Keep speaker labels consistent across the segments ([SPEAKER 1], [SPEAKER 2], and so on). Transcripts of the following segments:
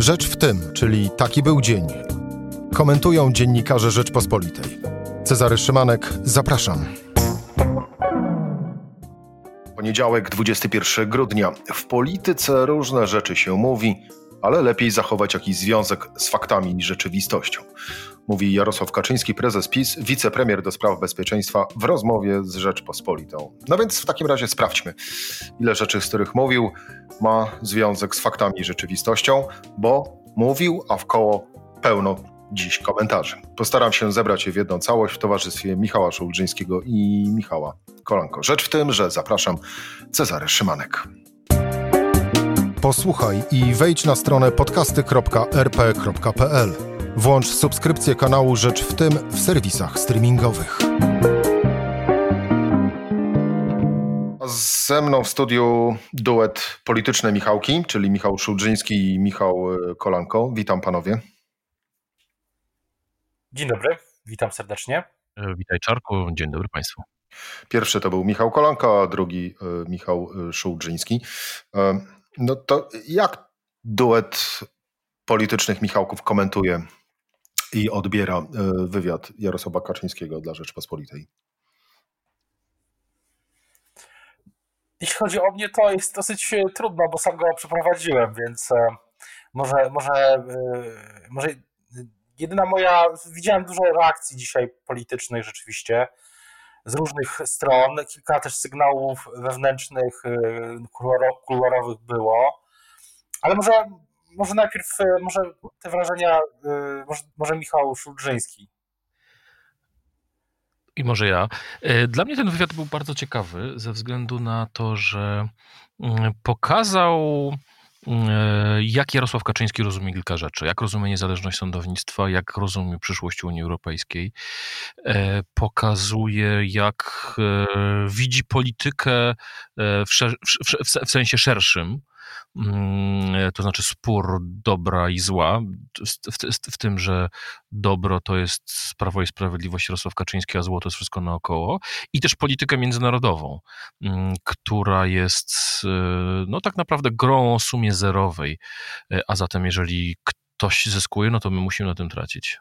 [SPEAKER 1] Rzecz w tym, czyli taki był dzień. Komentują dziennikarze Rzeczpospolitej. Cezary Szymanek, zapraszam. Poniedziałek, 21 grudnia. W polityce różne rzeczy się mówi, ale lepiej zachować jakiś związek z faktami i rzeczywistością. Mówi Jarosław Kaczyński, prezes PiS, wicepremier do spraw bezpieczeństwa w rozmowie z Rzeczpospolitą. No więc w takim razie sprawdźmy, ile rzeczy, z których mówił, ma związek z faktami i rzeczywistością, bo mówił, a w koło pełno dziś komentarzy. Postaram się zebrać je w jedną całość w towarzystwie Michała Szołdrzyńskiego i Michała Kolanko. Rzecz w tym, że zapraszam Cezary Szymanek. Posłuchaj i wejdź na stronę podcasty.rp.pl. Włącz subskrypcję kanału Rzecz w tym w serwisach streamingowych. Ze mną w studiu duet polityczny Michałki, czyli Michał Szudrzyński i Michał Kolanko. Witam panowie.
[SPEAKER 2] Dzień dobry, witam serdecznie.
[SPEAKER 3] E, witaj Czarku, dzień dobry Państwu.
[SPEAKER 1] Pierwszy to był Michał Kolanko, a drugi e, Michał e, Szulczyński. No to jak duet politycznych Michałków komentuje i odbiera wywiad Jarosława Kaczyńskiego dla Rzeczpospolitej?
[SPEAKER 2] Jeśli chodzi o mnie, to jest dosyć trudno, bo sam go przeprowadziłem, więc może, może, może jedyna moja, widziałem dużo reakcji dzisiaj politycznych rzeczywiście z różnych stron, kilka też sygnałów wewnętrznych, kolorowych było, ale może, może najpierw, y, może te wrażenia, y, może, może Michał Szulżyński.
[SPEAKER 3] I może ja. E, dla mnie ten wywiad był bardzo ciekawy ze względu na to, że mm, pokazał E, jak Jarosław Kaczyński rozumie kilka rzeczy. Jak rozumie niezależność sądownictwa, jak rozumie przyszłość Unii Europejskiej. E, pokazuje, jak e, widzi politykę w, w, sensie szerszym Mm, to znaczy spór dobra i zła, w, w, w, tym, że dobro to jest Prawo i Sprawiedliwość Jarosław Kaczyński, a zło to jest wszystko naokoło, i też politykę międzynarodową, mm, która jest no tak naprawdę grą o sumie zerowej, a zatem jeżeli ktoś zyskuje, no to my musimy na tym tracić.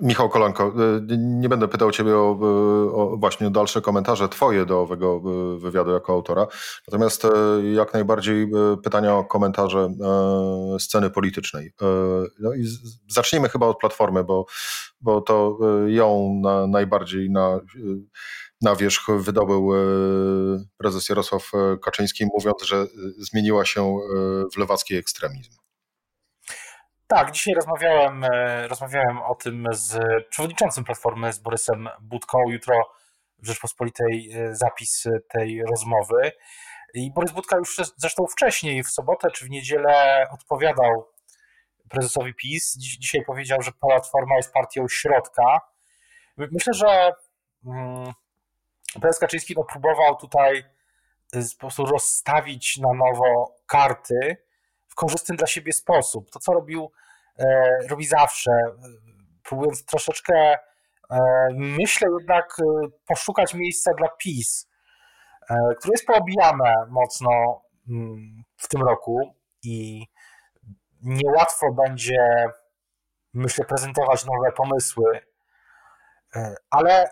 [SPEAKER 1] Michał Kolanko, y, nie będę pytał Ciebie o, y, o, właśnie dalsze komentarze Twoje do owego wywiadu jako autora, natomiast jak najbardziej pytania o komentarze sceny politycznej. No i zacznijmy chyba od Platformy, bo, bo to ją na, najbardziej na, na wierzch wydobył prezes Jarosław Kaczyński, mówiąc, że zmieniła się w lewacki ekstremizm.
[SPEAKER 2] Tak, dzisiaj rozmawiałem, e, rozmawiałem o tym z przewodniczącym Platformy, z Borysem Budką. Jutro w Rzeczpospolitej e, zapis tej rozmowy. I Borys Budka już zresztą wcześniej, w sobotę czy w niedzielę odpowiadał prezesowi PiS. Dziś, dzisiaj powiedział, że Platforma jest partią środka. Myślę, że mm, prezes Kaczyński no, próbował tutaj e, po prostu rozstawić na nowo karty, w korzystny dla siebie sposób. To, co robił, e, robi zawsze, próbując troszeczkę, e, myślę jednak, e, poszukać miejsca dla PiS, które jest poobijane mocno mm, w tym roku i niełatwo będzie, myślę, prezentować nowe pomysły, ale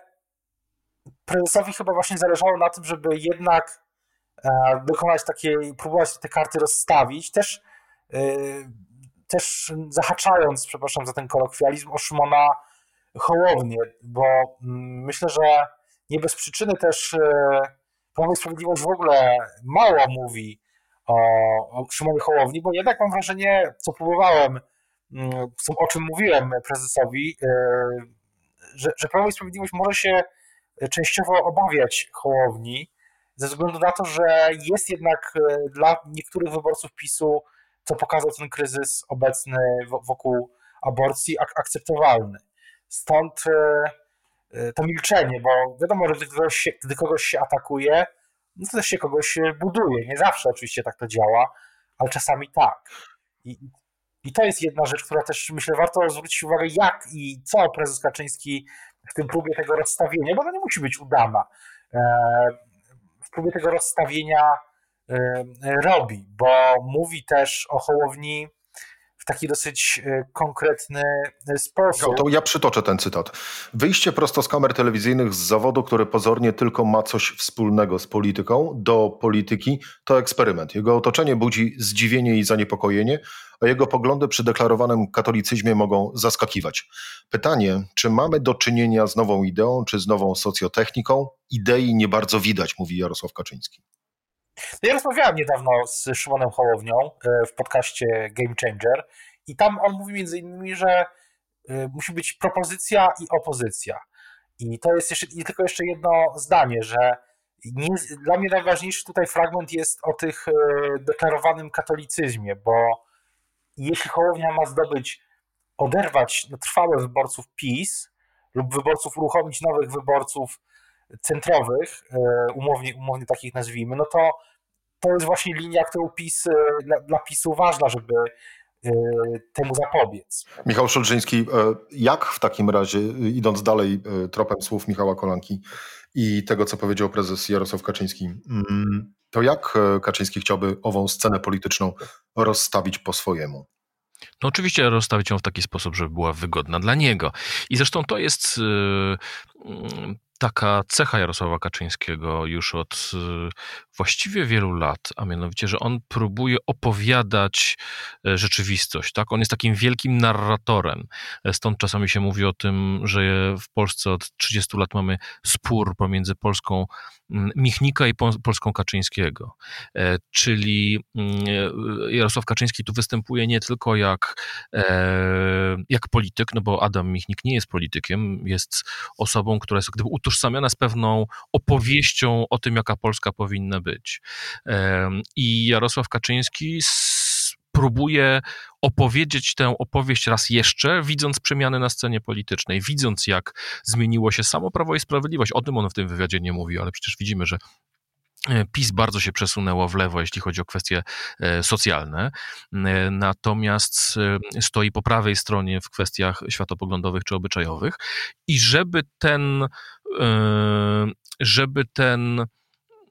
[SPEAKER 2] prezesowi chyba właśnie zależało na tym, żeby jednak dokonać takiej, próbować te karty rozstawić. Też też zahaczając, przepraszam za ten kolokwializm, o Szymona Hołownię, bo mm, myślę, że nie bez przyczyny też y, Prawo i Sprawiedliwość w ogóle mało mówi o, o Szymonie Hołowni, bo jednak mam wrażenie, co próbowałem, mm, o czym mówiłem prezesowi, y, że, że Prawo i Sprawiedliwość może się częściowo obawiać Hołowni, ze względu na to, że jest jednak dla niektórych wyborców PiSu co pokazał ten kryzys obecny wokół aborcji, ak akceptowalny. Stąd e, e, to milczenie, bo wiadomo, że gdy kogoś, się, gdy kogoś się atakuje, no to też się kogoś buduje. Nie zawsze oczywiście tak to działa, ale czasami tak. I, i to jest jedna rzecz, która też myślę warto zwrócić uwagę, jak i co prezes Kaczyński w tym próbie tego rozstawienia, bo to nie musi być udana, e, w próbie tego rozstawienia robi, bo mówi też o Hołowni w taki dosyć e, konkretny e, sposób.
[SPEAKER 1] To ja przytoczę ten cytat. Wyjście prosto z kamer telewizyjnych z zawodu, który pozornie tylko ma coś wspólnego z polityką, do polityki, to eksperyment. Jego otoczenie budzi zdziwienie i zaniepokojenie, a jego poglądy przy deklarowanym katolicyzmie mogą zaskakiwać. Pytanie, czy mamy do czynienia z nową ideą, czy z nową socjotechniką? Idei nie bardzo widać, mówi Jarosław Kaczyński.
[SPEAKER 2] No ja rozmawiałem niedawno z Szymonem Hołownią e, w podcaście Game Changer i tam on mówi między innymi, że e, musi być propozycja i opozycja. I to jest jeszcze, i tylko jeszcze jedno zdanie, że nie, dla mnie najważniejszy tutaj fragment jest o tych e, deklarowanym katolicyzmie, bo jeśli Hołownia ma zdobyć, oderwać trwałe wyborców PiS lub wyborców, uruchomić nowych wyborców centrowych, umownie, umownie takich nazwijmy, no to to jest właśnie linia, którą PiS, e, dla, dla PiSu ważna, żeby e, temu zapobiec.
[SPEAKER 1] Michał Szulżyński, e, jak w takim razie, idąc dalej tropem słów Michała Kolanki i tego, co powiedział prezes Jarosław Kaczyński, mm, to jak Kaczyński chciałby ową scenę polityczną rozstawić po swojemu?
[SPEAKER 3] No oczywiście rozstawić ją w taki sposób, żeby była wygodna dla niego. I zresztą to jest taka cecha Jarosława Kaczyńskiego już od y, właściwie wielu lat, a mianowicie, że on próbuje opowiadać e, rzeczywistość. Tak? On jest takim wielkim narratorem. E, stąd czasami się mówi o tym, że w Polsce od 30 lat mamy spór pomiędzy Polską mm, Michnika i Polską Kaczyńskiego. E, czyli mm, Jarosław Kaczyński tu występuje nie tylko jak, jak polityk, no bo Adam Michnik nie jest politykiem, jest osobą, która jest gdyby utożsamiana z pewną opowieścią o tym, jaka Polska powinna być. I Jarosław Kaczyński próbuje opowiedzieć tę opowieść raz jeszcze, widząc przemiany na scenie politycznej, widząc jak zmieniło się samo Prawo i Sprawiedliwość. O tym on w tym wywiadzie nie mówił, ale przecież widzimy, że e, PiS bardzo się przesunęło w lewo, jeśli chodzi o kwestie e, socjalne, e, natomiast stoi po prawej stronie w kwestiach światopoglądowych czy obyczajowych i żeby ten, żeby ten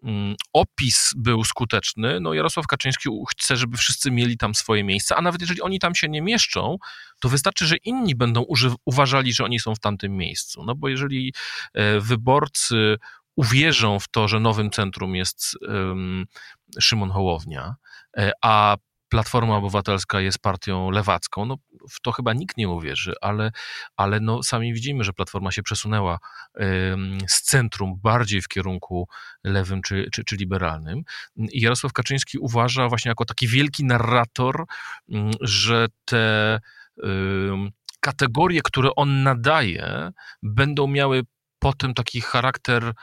[SPEAKER 3] Mm, opis był skuteczny, no Jarosław Kaczyński chce, żeby wszyscy mieli tam swoje miejsce, a nawet jeżeli oni tam się nie mieszczą, to wystarczy, że inni będą uważali, że oni są w tamtym miejscu. No bo jeżeli e, wyborcy uwierzą w to, że nowym centrum jest um, Szymon Hołownia, e, a Platforma Obywatelska jest partią lewacką, no w to chyba nikt nie uwierzy, ale, ale no sami widzimy, że Platforma się przesunęła z centrum bardziej w kierunku lewym czy, czy, czy liberalnym. I Jarosław Kaczyński uważa właśnie jako taki wielki narrator, że te kategorie, które on nadaje, będą miały potem taki charakter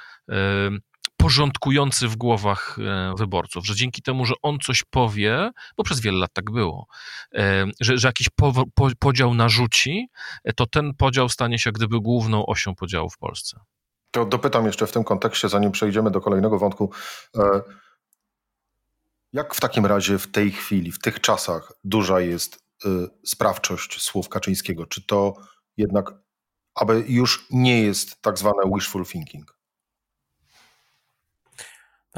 [SPEAKER 3] porządkujący w głowach e, wyborców, że dzięki temu, że on coś powie, bo przez wiele lat tak było, e, że, że jakiś po, po, podział narzuci, e, to ten podział stanie się gdyby główną osią podziału w Polsce.
[SPEAKER 1] To dopytam jeszcze w tym kontekście, zanim przejdziemy do kolejnego wątku. Jak w takim razie w tej chwili, w tych czasach duża jest sprawczość słów Kaczyńskiego? Czy to jednak, aby już nie jest tak zwane wishful thinking?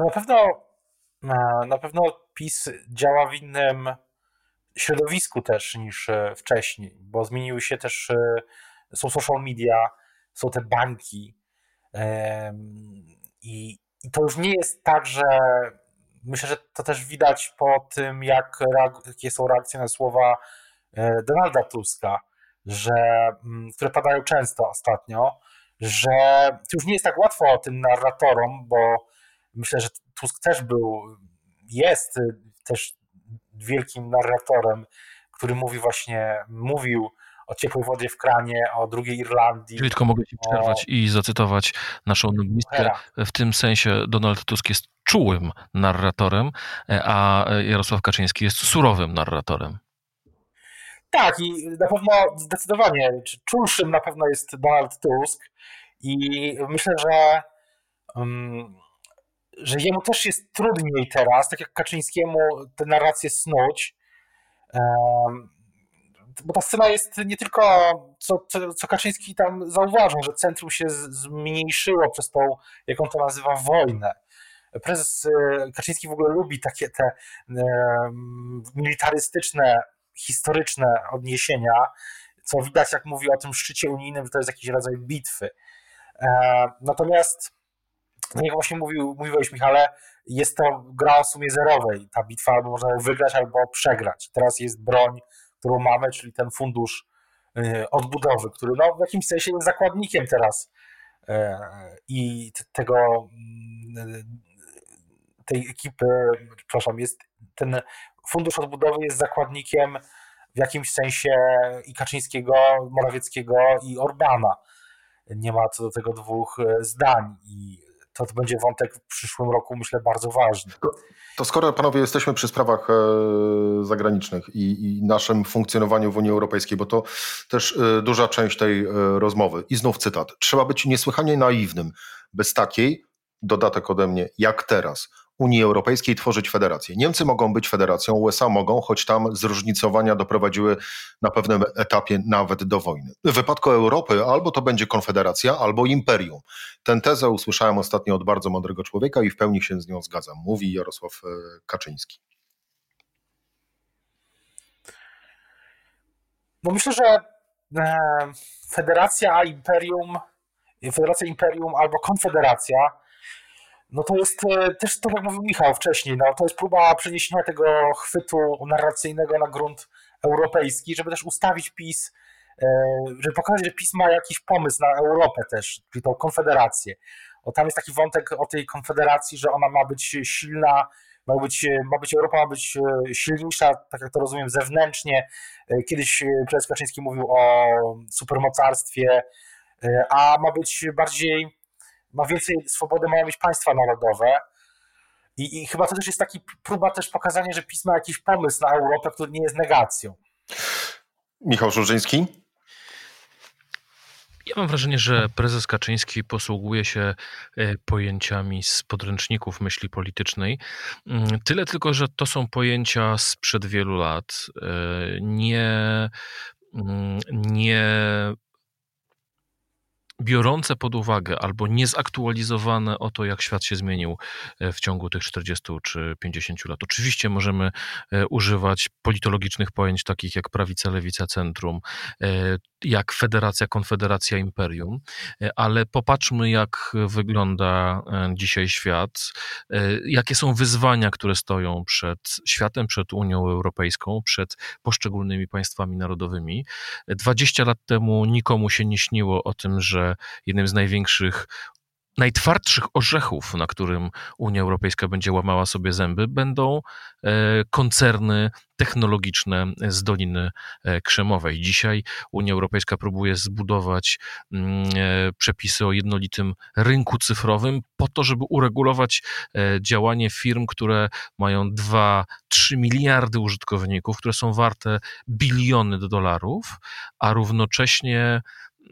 [SPEAKER 2] Na pewno na pewno PiS działa w innym środowisku też niż e, wcześniej, bo zmieniły się też, e, są social media, są te banki i, i to już nie jest tak, że myślę, że to też widać po tym, jak, jakie są reakcje na słowa e, Donalda Tuska, że, mm, które padają często ostatnio, że to już nie jest tak łatwo tym narratorom, bo Myślę, że Tusk też był, jest też wielkim narratorem, który mówi właśnie, mówił o ciepłej wodzie w kranie, o drugiej Irlandii.
[SPEAKER 3] Czyli tylko mogę ci przerwać o... i zacytować naszą noblistkę. W tym sensie Donald Tusk jest czułym narratorem, a Jarosław Kaczyński jest surowym narratorem.
[SPEAKER 2] Tak, i na pewno zdecydowanie czulszym na pewno jest Donald Tusk i myślę, że um, że jemu też jest trudniej teraz, tak jak Kaczyńskiemu, tę narrację snuć. Bo ta scena jest nie tylko, co, co, co Kaczyński tam zauważył, że centrum się zmniejszyło przez tą, jak on to nazywa, wojnę. Prezes e, Kaczyński w ogóle lubi takie te militarystyczne historyczne odniesienia, co widać, jak mówi o tym szczycie unijnym, że to jest jakiś rodzaj bitwy. Natomiast, no jak właśnie mówił, mówiłeś, Michale, jest to gra o sumie zerowej. Ta bitwa albo można wygrać, albo przegrać. Teraz jest broń, którą mamy, czyli ten fundusz y, odbudowy, który no, w jakimś sensie jest zakładnikiem teraz e, i tego mm, tej ekipy, przepraszam, jest ten fundusz odbudowy jest zakładnikiem w jakimś sensie i Kaczyńskiego, Morawieckiego i Orbana. Nie ma co do tego dwóch e, zdań i to, to będzie wątek w przyszłym roku, myślę, bardzo ważny.
[SPEAKER 1] To, to skoro panowie jesteśmy przy sprawach e, zagranicznych i, i, naszym funkcjonowaniu w Unii Europejskiej, bo to też e, duża część tej e, rozmowy. I znów cytat. Trzeba być niesłychanie naiwnym. Bez takiej, dodatek ode mnie, jak teraz, Unii Europejskiej tworzyć federację. Niemcy mogą być federacją, USA mogą, choć tam zróżnicowania doprowadziły na pewnym etapie nawet do wojny. W wypadku Europy albo to będzie konfederacja, albo imperium. Tę tezę usłyszałem ostatnio od bardzo mądrego człowieka i w pełni się z nią zgadzam, mówi Jarosław e, Kaczyński.
[SPEAKER 2] No myślę, że e, federacja, imperium, federacja, imperium albo konfederacja no to jest e, też to, jak mówił Michał wcześniej, no to jest próba przeniesienia tego chwytu narracyjnego na grunt europejski, żeby też ustawić PiS, e, żeby pokazać, że PiS ma jakiś pomysł na Europę też, czyli tą konfederację. Bo tam jest taki wątek o tej konfederacji, że ona ma być silna, ma być, ma być Europa ma być e, silniejsza, tak jak to rozumiem, zewnętrznie. Kiedyś prezes Kaczyński mówił o supermocarstwie, a ma być bardziej ma więcej swobody mają mieć państwa narodowe. I, I, chyba to też jest taki próba też pokazania, że PiS ma jakiś pomysł na Europę, który nie jest negacją.
[SPEAKER 1] Michał Żurzyński?
[SPEAKER 3] Ja mam wrażenie, że prezes Kaczyński posługuje się e, pojęciami z podręczników myśli politycznej. Mm, tyle tylko, że to są pojęcia sprzed wielu lat. E, nie, mm, nie biorące pod uwagę albo niezaktualizowane o to, jak świat się zmienił e, w ciągu tych 40 czy 50 lat. Oczywiście możemy e, używać politologicznych pojęć takich jak prawica, lewica, centrum, e, jak federacja, konfederacja, imperium, ale popatrzmy, jak wygląda dzisiaj świat, jakie są wyzwania, które stoją przed światem, przed Unią Europejską, przed poszczególnymi państwami narodowymi. 20 lat temu nikomu się nie śniło o tym, że jednym z największych najtwardszych orzechów, na którym Unia Europejska będzie łamała sobie zęby, będą e, koncerny technologiczne z Doliny e, Krzemowej. Dzisiaj Unia Europejska próbuje zbudować mm, e, przepisy o jednolitym rynku cyfrowym po to, żeby uregulować działanie firm, które mają 2-3 miliardy użytkowników, które są warte biliony dolarów, a równocześnie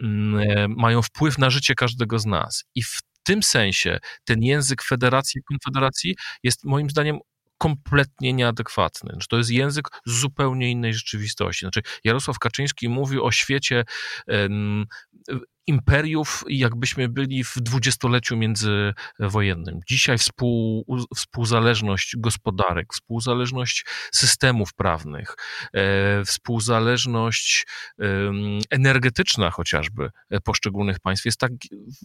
[SPEAKER 3] Mm, mają wpływ na życie każdego z nas. I w tym sensie ten język federacji, konfederacji jest moim zdaniem kompletnie nieadekwatny. To jest język zupełnie innej rzeczywistości. Znaczy, Jarosław Kaczyński mówi o świecie imperiów, jakbyśmy byli w dwudziestoleciu międzywojennym. Dzisiaj współ, współzależność gospodarek, współzależność systemów prawnych, e, współzależność e, energetyczna chociażby poszczególnych państw jest tak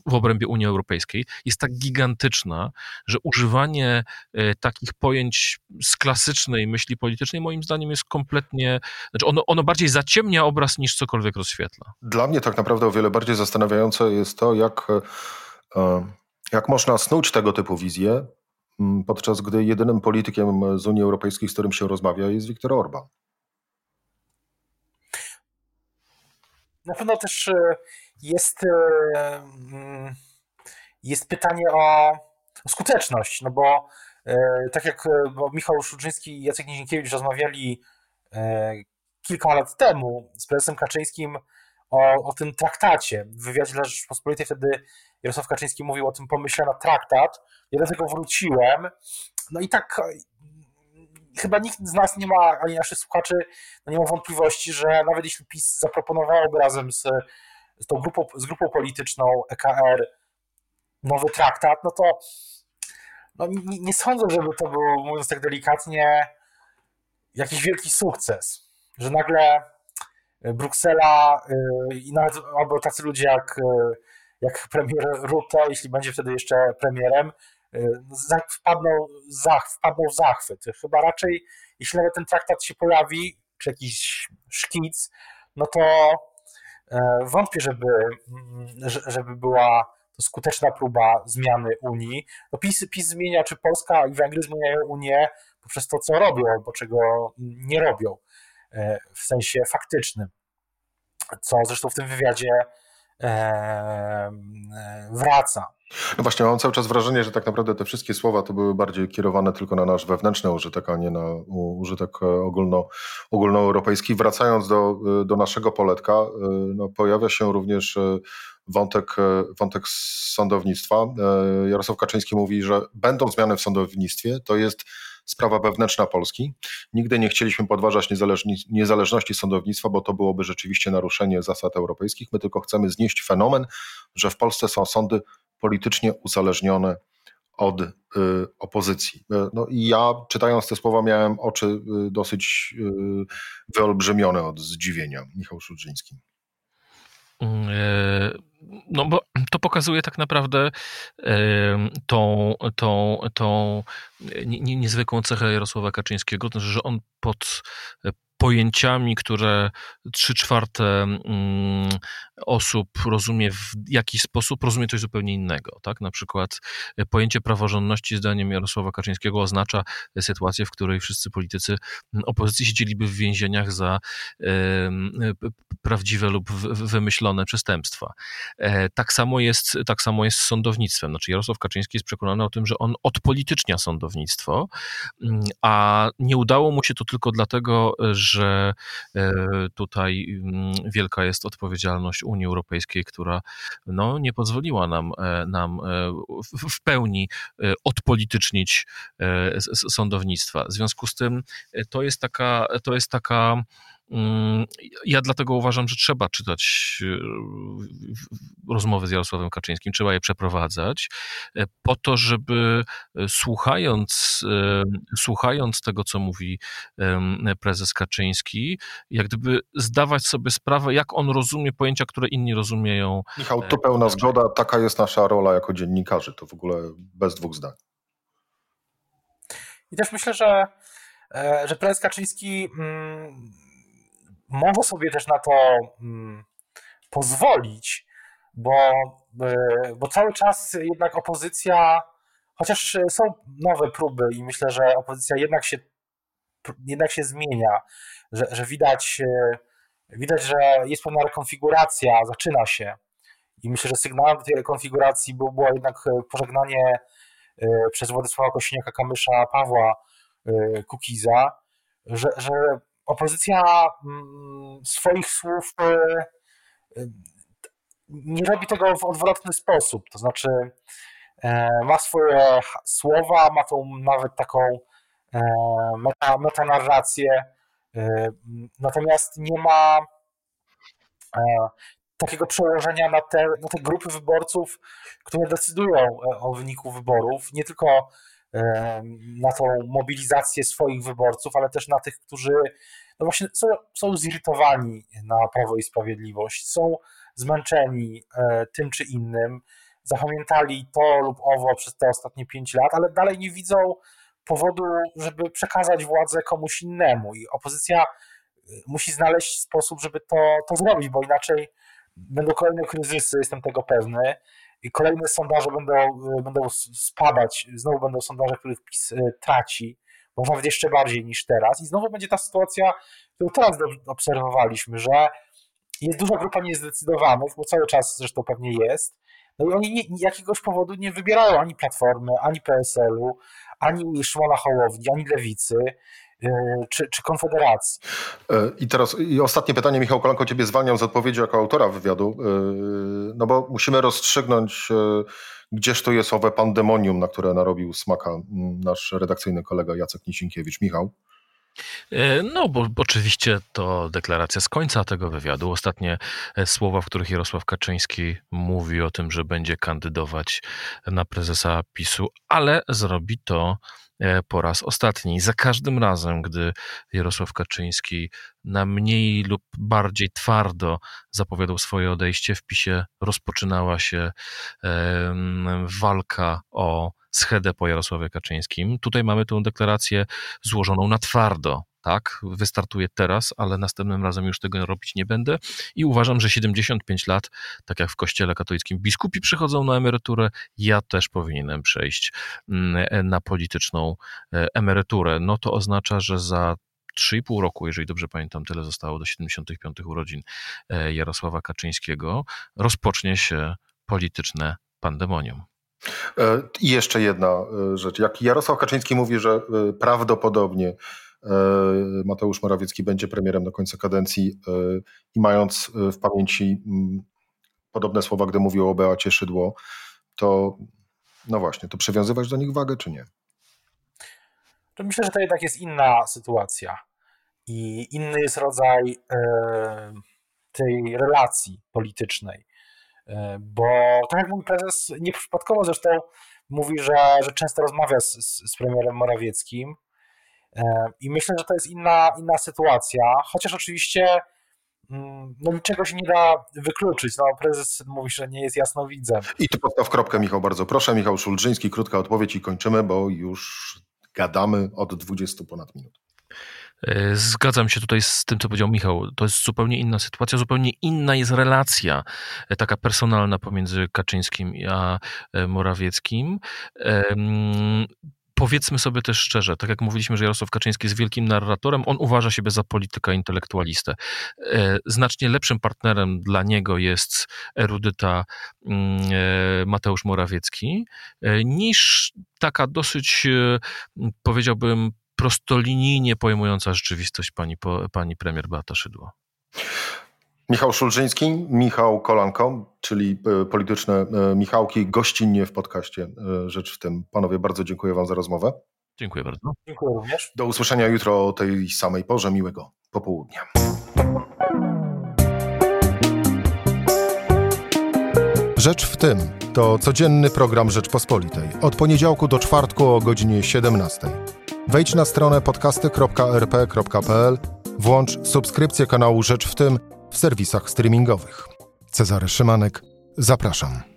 [SPEAKER 3] w obrębie Unii Europejskiej jest tak gigantyczna, że używanie e, takich pojęć z klasycznej myśli politycznej moim zdaniem jest kompletnie, znaczy ono, ono bardziej zaciemnia obraz niż cokolwiek rozświetla.
[SPEAKER 1] Dla mnie tak naprawdę o wiele bardziej zastanawiające jest to, jak, e, jak można snuć tego typu wizje, podczas gdy jedynym politykiem z Unii Europejskiej, z którym się rozmawia, jest Viktor Orban.
[SPEAKER 2] Na pewno też e, jest, e, jest pytanie o, skuteczność, no bo tak jak Michał Szuczyński i Jacek Nizinkiewicz rozmawiali kilka lat temu z prezesem Kaczyńskim o, o tym traktacie. W wywiadzie dla Rzeczpospolitej wtedy Jarosław Kaczyński mówił o tym pomyśle na traktat. Ja do tego wróciłem. No i tak chyba nikt z nas nie ma, ani naszych słuchaczy, no nie ma wątpliwości, że nawet jeśli PiS zaproponowałby razem z, z tą grupą, z grupą polityczną EKR nowy traktat, no to no nie, nie sądzę, żeby to był, mówiąc tak delikatnie, jakiś wielki sukces. że nagle Bruksela i nawet albo tacy ludzie jak, jak premier Rutte, jeśli będzie wtedy jeszcze premierem, wpadną, zach, wpadną w zachwyt. Chyba raczej, jeśli nawet ten traktat się pojawi, czy jakiś szkic, no to wątpię, żeby, żeby była to skuteczna próba zmiany Unii. No PiS, PiS zmienia, czy Polska i Węgry zmieniają Unię poprzez to, co robią, albo czego nie robią w sensie faktycznym. Co zresztą w tym wywiadzie e, e, wraca.
[SPEAKER 1] No właśnie, mam cały czas wrażenie, że tak naprawdę te wszystkie słowa to były bardziej kierowane tylko na nasz wewnętrzny użytek, a nie na użytek ogólno, ogólnoeuropejski. Wracając do, do naszego poletka, no, pojawia się również wątek, e, wątek sądownictwa. E, Jarosław Kaczyński mówi, że będą zmiany w sądownictwie, to jest sprawa wewnętrzna Polski. Nigdy nie chcieliśmy podważać niezależności sądownictwa, bo to byłoby rzeczywiście naruszenie zasad europejskich. My tylko chcemy znieść fenomen, że w Polsce są sądy politycznie uzależnione od y, opozycji. E, no i ja czytając te słowa miałem oczy y, dosyć y, wyolbrzymione od zdziwienia. Michał Szudrzyński.
[SPEAKER 3] Mm, no bo to pokazuje tak naprawdę tą, tą, tą niezwykłą cechę Jarosława Kaczyńskiego, znaczy, że on pod pojęciami, które trzy czwarte mm, osób rozumie w jakiś sposób, rozumie coś zupełnie innego. Tak? Na przykład e, pojęcie praworządności zdaniem Jarosława Kaczyńskiego oznacza sytuację, w której wszyscy politycy opozycji siedzieliby w więzieniach za prawdziwe lub wymyślone przestępstwa. E, tak samo jest, tak samo jest z sądownictwem. Znaczy Jarosław Kaczyński jest przekonany o tym, że on odpolitycznia sądownictwo, a nie udało mu się to tylko dlatego, że e, tutaj mm, wielka jest odpowiedzialność Unii Europejskiej, która no, nie pozwoliła nam, e, nam e, w pełni odpolitycznić sądownictwa. W związku z tym to jest taka, to jest taka ja dlatego uważam, że trzeba czytać e, rozmowy z Jarosławem Kaczyńskim, trzeba je przeprowadzać, e, po to, żeby e, słuchając, słuchając tego, co mówi prezes Kaczyński, jak gdyby zdawać sobie sprawę, jak on rozumie pojęcia, które inni rozumieją.
[SPEAKER 1] Michał, tu pełna zgoda, taka jest nasza rola jako dziennikarzy, to w ogóle bez dwóch zdań.
[SPEAKER 2] I też myślę, że, że prezes Kaczyński mm, może sobie też na to mm, pozwolić, bo, e, bo cały czas jednak opozycja, chociaż są nowe próby i myślę, że opozycja jednak się, jednak się zmienia, że, że widać, e, widać, że jest pewna rekonfiguracja, zaczyna się. I myślę, że sygnałem do tej rekonfiguracji było, było jednak pożegnanie e, przez Władysława Kosiniaka-Kamysza Pawła Kukiza, że, że opozycja mm, swoich słów e, e, nie robi tego w odwrotny sposób. To znaczy, e, ma swoje słowa, ma tą nawet taką meta, metanarrację, natomiast nie ma takiego przełożenia na te, na te grupy wyborców, które decydują o wyniku wyborów. Nie tylko na tą mobilizację swoich wyborców, ale też na tych, którzy no właśnie są, są zirytowani na Prawo i Sprawiedliwość, są zmęczeni e, tym czy innym, zapamiętali to lub owo przez te ostatnie pięć lat, ale dalej nie widzą powodu, żeby przekazać władzę komuś innemu. I opozycja e, musi znaleźć sposób, żeby to, to zrobić, bo inaczej będą kolejne kryzysy, jestem tego pewny, i kolejne sondaże będą, e, będą spadać, znowu będą sondaże, których PiS e, traci, może nawet jeszcze bardziej niż teraz. I znowu będzie ta sytuacja, którą teraz obserwowaliśmy, że jest duża grupa niezdecydowanych, bo cały czas zresztą pewnie jest, no i oni nie, jakiegoś powodu nie wybierają ani Platformy, ani PSL-u, ani Szymona Hołowni, ani Lewicy. E, czy, czy Konfederacji.
[SPEAKER 1] E, I teraz i ostatnie pytanie, Michał Kolanko, ciebie zwalniam z odpowiedzi jako autora wywiadu, e, no bo musimy rozstrzygnąć, gdzież to jest owe pandemonium, na które narobił smaka nasz redakcyjny kolega Jacek Nisinkiewicz. Michał?
[SPEAKER 3] No, bo oczywiście to deklaracja z końca tego wywiadu. Ostatnie słowa, w których Jarosław Kaczyński mówi o tym, że będzie kandydować na prezesa PiSu, ale zrobi to po raz ostatni. Za każdym razem, gdy Jarosław Kaczyński na mniej lub bardziej twardo zapowiadał swoje odejście, w PiSie rozpoczynała się walka o schedę po Jarosławie Kaczyńskim. Tutaj mamy tę deklarację złożoną na twardo. Tak, wystartuję teraz, ale następnym razem już tego robić nie będę. I uważam, że 75 lat, tak jak w Kościele katolickim biskupi przychodzą na emeryturę, ja też powinienem przejść mm, na polityczną e, emeryturę. No to oznacza, że za 3,5 roku, jeżeli dobrze pamiętam, tyle zostało do 75 urodzin e, Jarosława Kaczyńskiego, rozpocznie się polityczne pandemonium.
[SPEAKER 1] E, I jeszcze jedna rzecz. Jak Jarosław Kaczyński mówi, że prawdopodobnie Mateusz Morawiecki będzie premierem do końca kadencji i mając w pamięci mm, podobne słowa, gdy mówił o Beacie Szydło, to no właśnie, to przywiązywać do nich wagę, czy nie?
[SPEAKER 2] To myślę, że to jednak jest inna sytuacja i inny jest rodzaj tej relacji politycznej. E, bo tak jak mój prezes, nieprzypadkowo zresztą mówi, że, że często rozmawia z, z, premierem Morawieckim e, i myślę, że to jest inna, inna sytuacja, chociaż oczywiście mm, no niczego się nie da wykluczyć. No, prezes mówi, że nie jest jasnowidzem.
[SPEAKER 1] I tu postaw kropkę, Michał, bardzo proszę. Michał Szulżyński, krótka odpowiedź i kończymy, bo już gadamy od 20 ponad minut.
[SPEAKER 3] E, zgadzam się tutaj z tym, co powiedział Michał. To jest zupełnie inna sytuacja, zupełnie inna jest relacja e, taka personalna pomiędzy Kaczyńskim a e, Morawieckim powiedzmy sobie też szczerze, tak jak mówiliśmy, że Jarosław Kaczyński jest wielkim narratorem, on uważa siebie za polityka intelektualistę. Znacznie lepszym partnerem dla niego jest erudyta mm, Mateusz Morawiecki, niż taka dosyć, powiedziałbym, prostolinijnie pojmująca rzeczywistość pani, pani premier Beata Szydło.
[SPEAKER 1] Michał Szulżyński, Michał Kolanko, czyli e, polityczne e, Michałki, gościnnie w podcaście e, Rzecz w tym. Panowie, bardzo dziękuję wam za rozmowę.
[SPEAKER 3] Dziękuję bardzo.
[SPEAKER 2] Dziękuję również.
[SPEAKER 1] Do usłyszenia jutro o tej samej porze. Miłego popołudnia. Rzecz w tym to codzienny program Rzeczpospolitej. Od poniedziałku do czwartku o godzinie 17. Wejdź na stronę podcasty.rp.pl, włącz subskrypcję kanału Rzecz w tym w serwisach streamingowych. Cezary Szymanek, zapraszam.